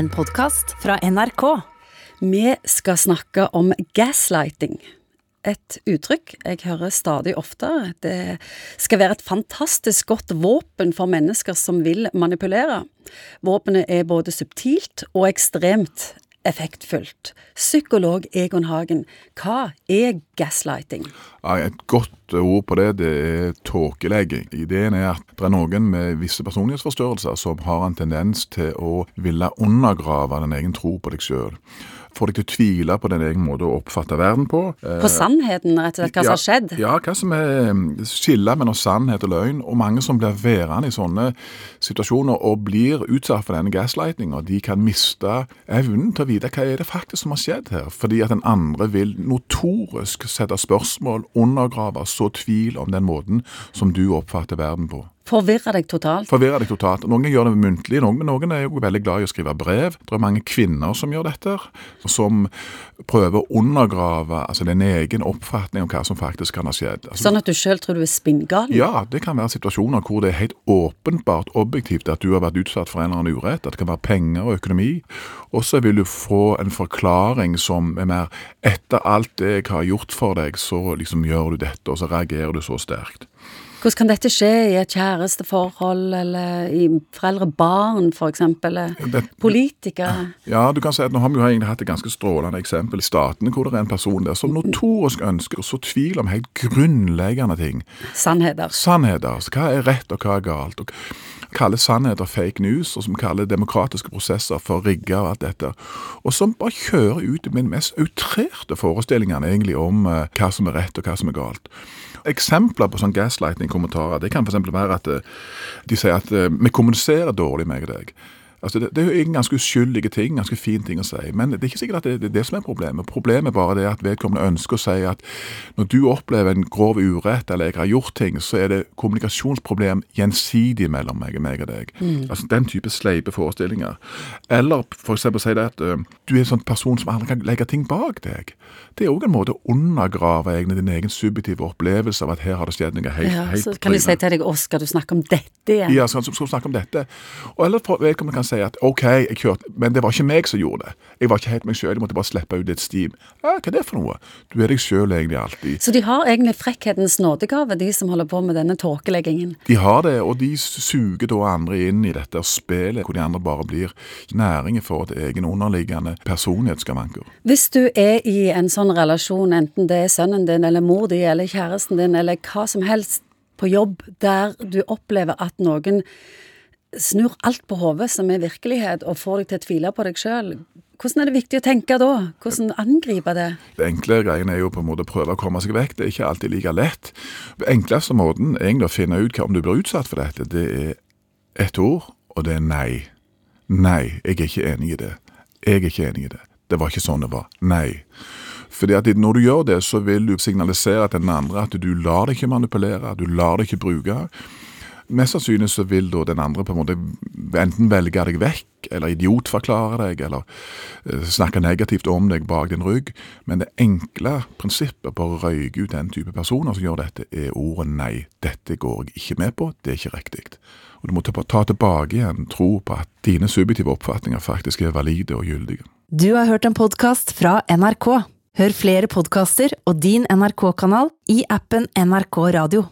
en podkast fra NRK. Vi skal snakke om gaslighting. Et uttrykk jeg hører stadig oftere. Det skal være et fantastisk godt våpen for mennesker som vil manipulere. Våpenet er både subtilt og ekstremt effektfullt. Psykolog Egon Hagen, hva er gaslighting? Et godt ord på det, det er tåkelegging. Ideen er at det er noen med visse personlighetsforstørrelser som har en tendens til å ville undergrave den egen tro på deg sjøl. Få deg til å tvile på din egen måte å oppfatte verden på. På sannheten, rett og slett, hva som har skjedd? Ja, hva som er skillet mellom sannhet og løgn. Og mange som blir værende i sånne situasjoner og blir utsatt for denne gaslightinga, de kan miste evnen til å vite hva er det faktisk som har skjedd her. Fordi at den andre vil notorisk sette spørsmål, undergrave, så tvil om den måten som du oppfatter verden på. Forvirre deg totalt? Forvirre deg totalt. Noen gjør det muntlig, noen, men noen er jo veldig glad i å skrive brev. Det er mange kvinner som gjør dette, som prøver å undergrave altså din egen oppfatning om hva som faktisk kan ha skjedd. Altså, sånn at du sjøl tror du er spinngal? Ja, det kan være situasjoner hvor det er helt åpenbart objektivt at du har vært utsatt for en eller annen urett. At det kan være penger og økonomi. Og så vil du få en forklaring som er mer etter alt det jeg har gjort for deg, så liksom gjør du dette, og så reagerer du så sterkt. Hvordan kan dette skje i et kjæresteforhold, eller i foreldre-barn f.eks., eller politikere? Ja, du kan si at nå har vi jo egentlig hatt et ganske strålende eksempel i Statene, hvor det er en person der som notorisk ønsker å så tvil om helt grunnleggende ting. Sannheter. Sannheter. Altså, hva er rett, og hva er galt? og kaller sannheter fake news, og som kaller demokratiske prosesser for rigga og alt dette. Og som bare kjører ut med de mest outrerte forestillingene egentlig om uh, hva som er rett og hva som er galt. Eksempler på sånn gaslighting-kommentarer det kan f.eks. være at de sier at vi kommuniserer dårlig, meg og deg. Altså det, det, er jo en ganske uskyldige ting, ganske fin ting å si. Men det er ikke sikkert at det, det er det som er problemet. Problemet bare er at vedkommende ønsker å si at når du opplever en grov urett, eller jeg har gjort ting, så er det kommunikasjonsproblem gjensidig mellom meg meg og deg. Mm. Altså Den type sleipe forestillinger. Eller f.eks. si det at uh, du er en sånn person som aldri kan legge ting bak deg. Det er òg en måte å undergrave egentlig din egen subjektive opplevelse av at her har det skjedd noe helt, ja, helt Så kan de si til deg 'Å, skal du snakke om dette igjen?' Ja, skal, skal du snakke om dette? Og eller vedkommende kan si at OK, jeg kjørte, men det var ikke meg som gjorde det. Jeg var ikke helt meg sjøl, jeg måtte bare slippe ut et stim. Ja, hva er det for noe? Du er deg sjøl egentlig alltid. Så de har egentlig frekkhetens nådegave, de som holder på med denne tåkeleggingen? De har det, og de suger da andre inn i dette spillet, hvor de andre bare blir næringen for et egen underliggende personlighetsskavanker. Hvis du er i en sånn relasjon, enten det er sønnen din eller mor di eller kjæresten din eller hva som helst på jobb, der du opplever at noen snur alt på hodet som er virkelighet, og får deg til å tvile på deg sjøl. Hvordan er det viktig å tenke da? Hvordan angripe det? Det enkle greiene er jo på en måte å prøve å komme seg vekk. Det er ikke alltid like lett. Enkleste måten egentlig å finne ut om du blir utsatt for dette, det er ett ord, og det er nei. Nei, jeg er ikke enig i det. Jeg er ikke enig i det. Det var ikke sånn det var. Nei. Fordi at Når du gjør det, så vil du signalisere til den andre at du lar deg ikke manipulere, du lar deg ikke bruke. Mest sannsynlig så vil da den andre på en måte enten velge deg vekk, eller idiotforklare deg, eller uh, snakke negativt om deg bak din rygg. Men det enkle prinsippet på å røyke ut den type personer som gjør dette, er ordet nei. Dette går jeg ikke med på, det er ikke riktig. Og Du må ta, tilbake igjen tro på at dine subjektive oppfatninger faktisk er valide og gyldige. Du har hørt en podkast fra NRK. Hør flere podkaster og din NRK-kanal i appen NRK Radio.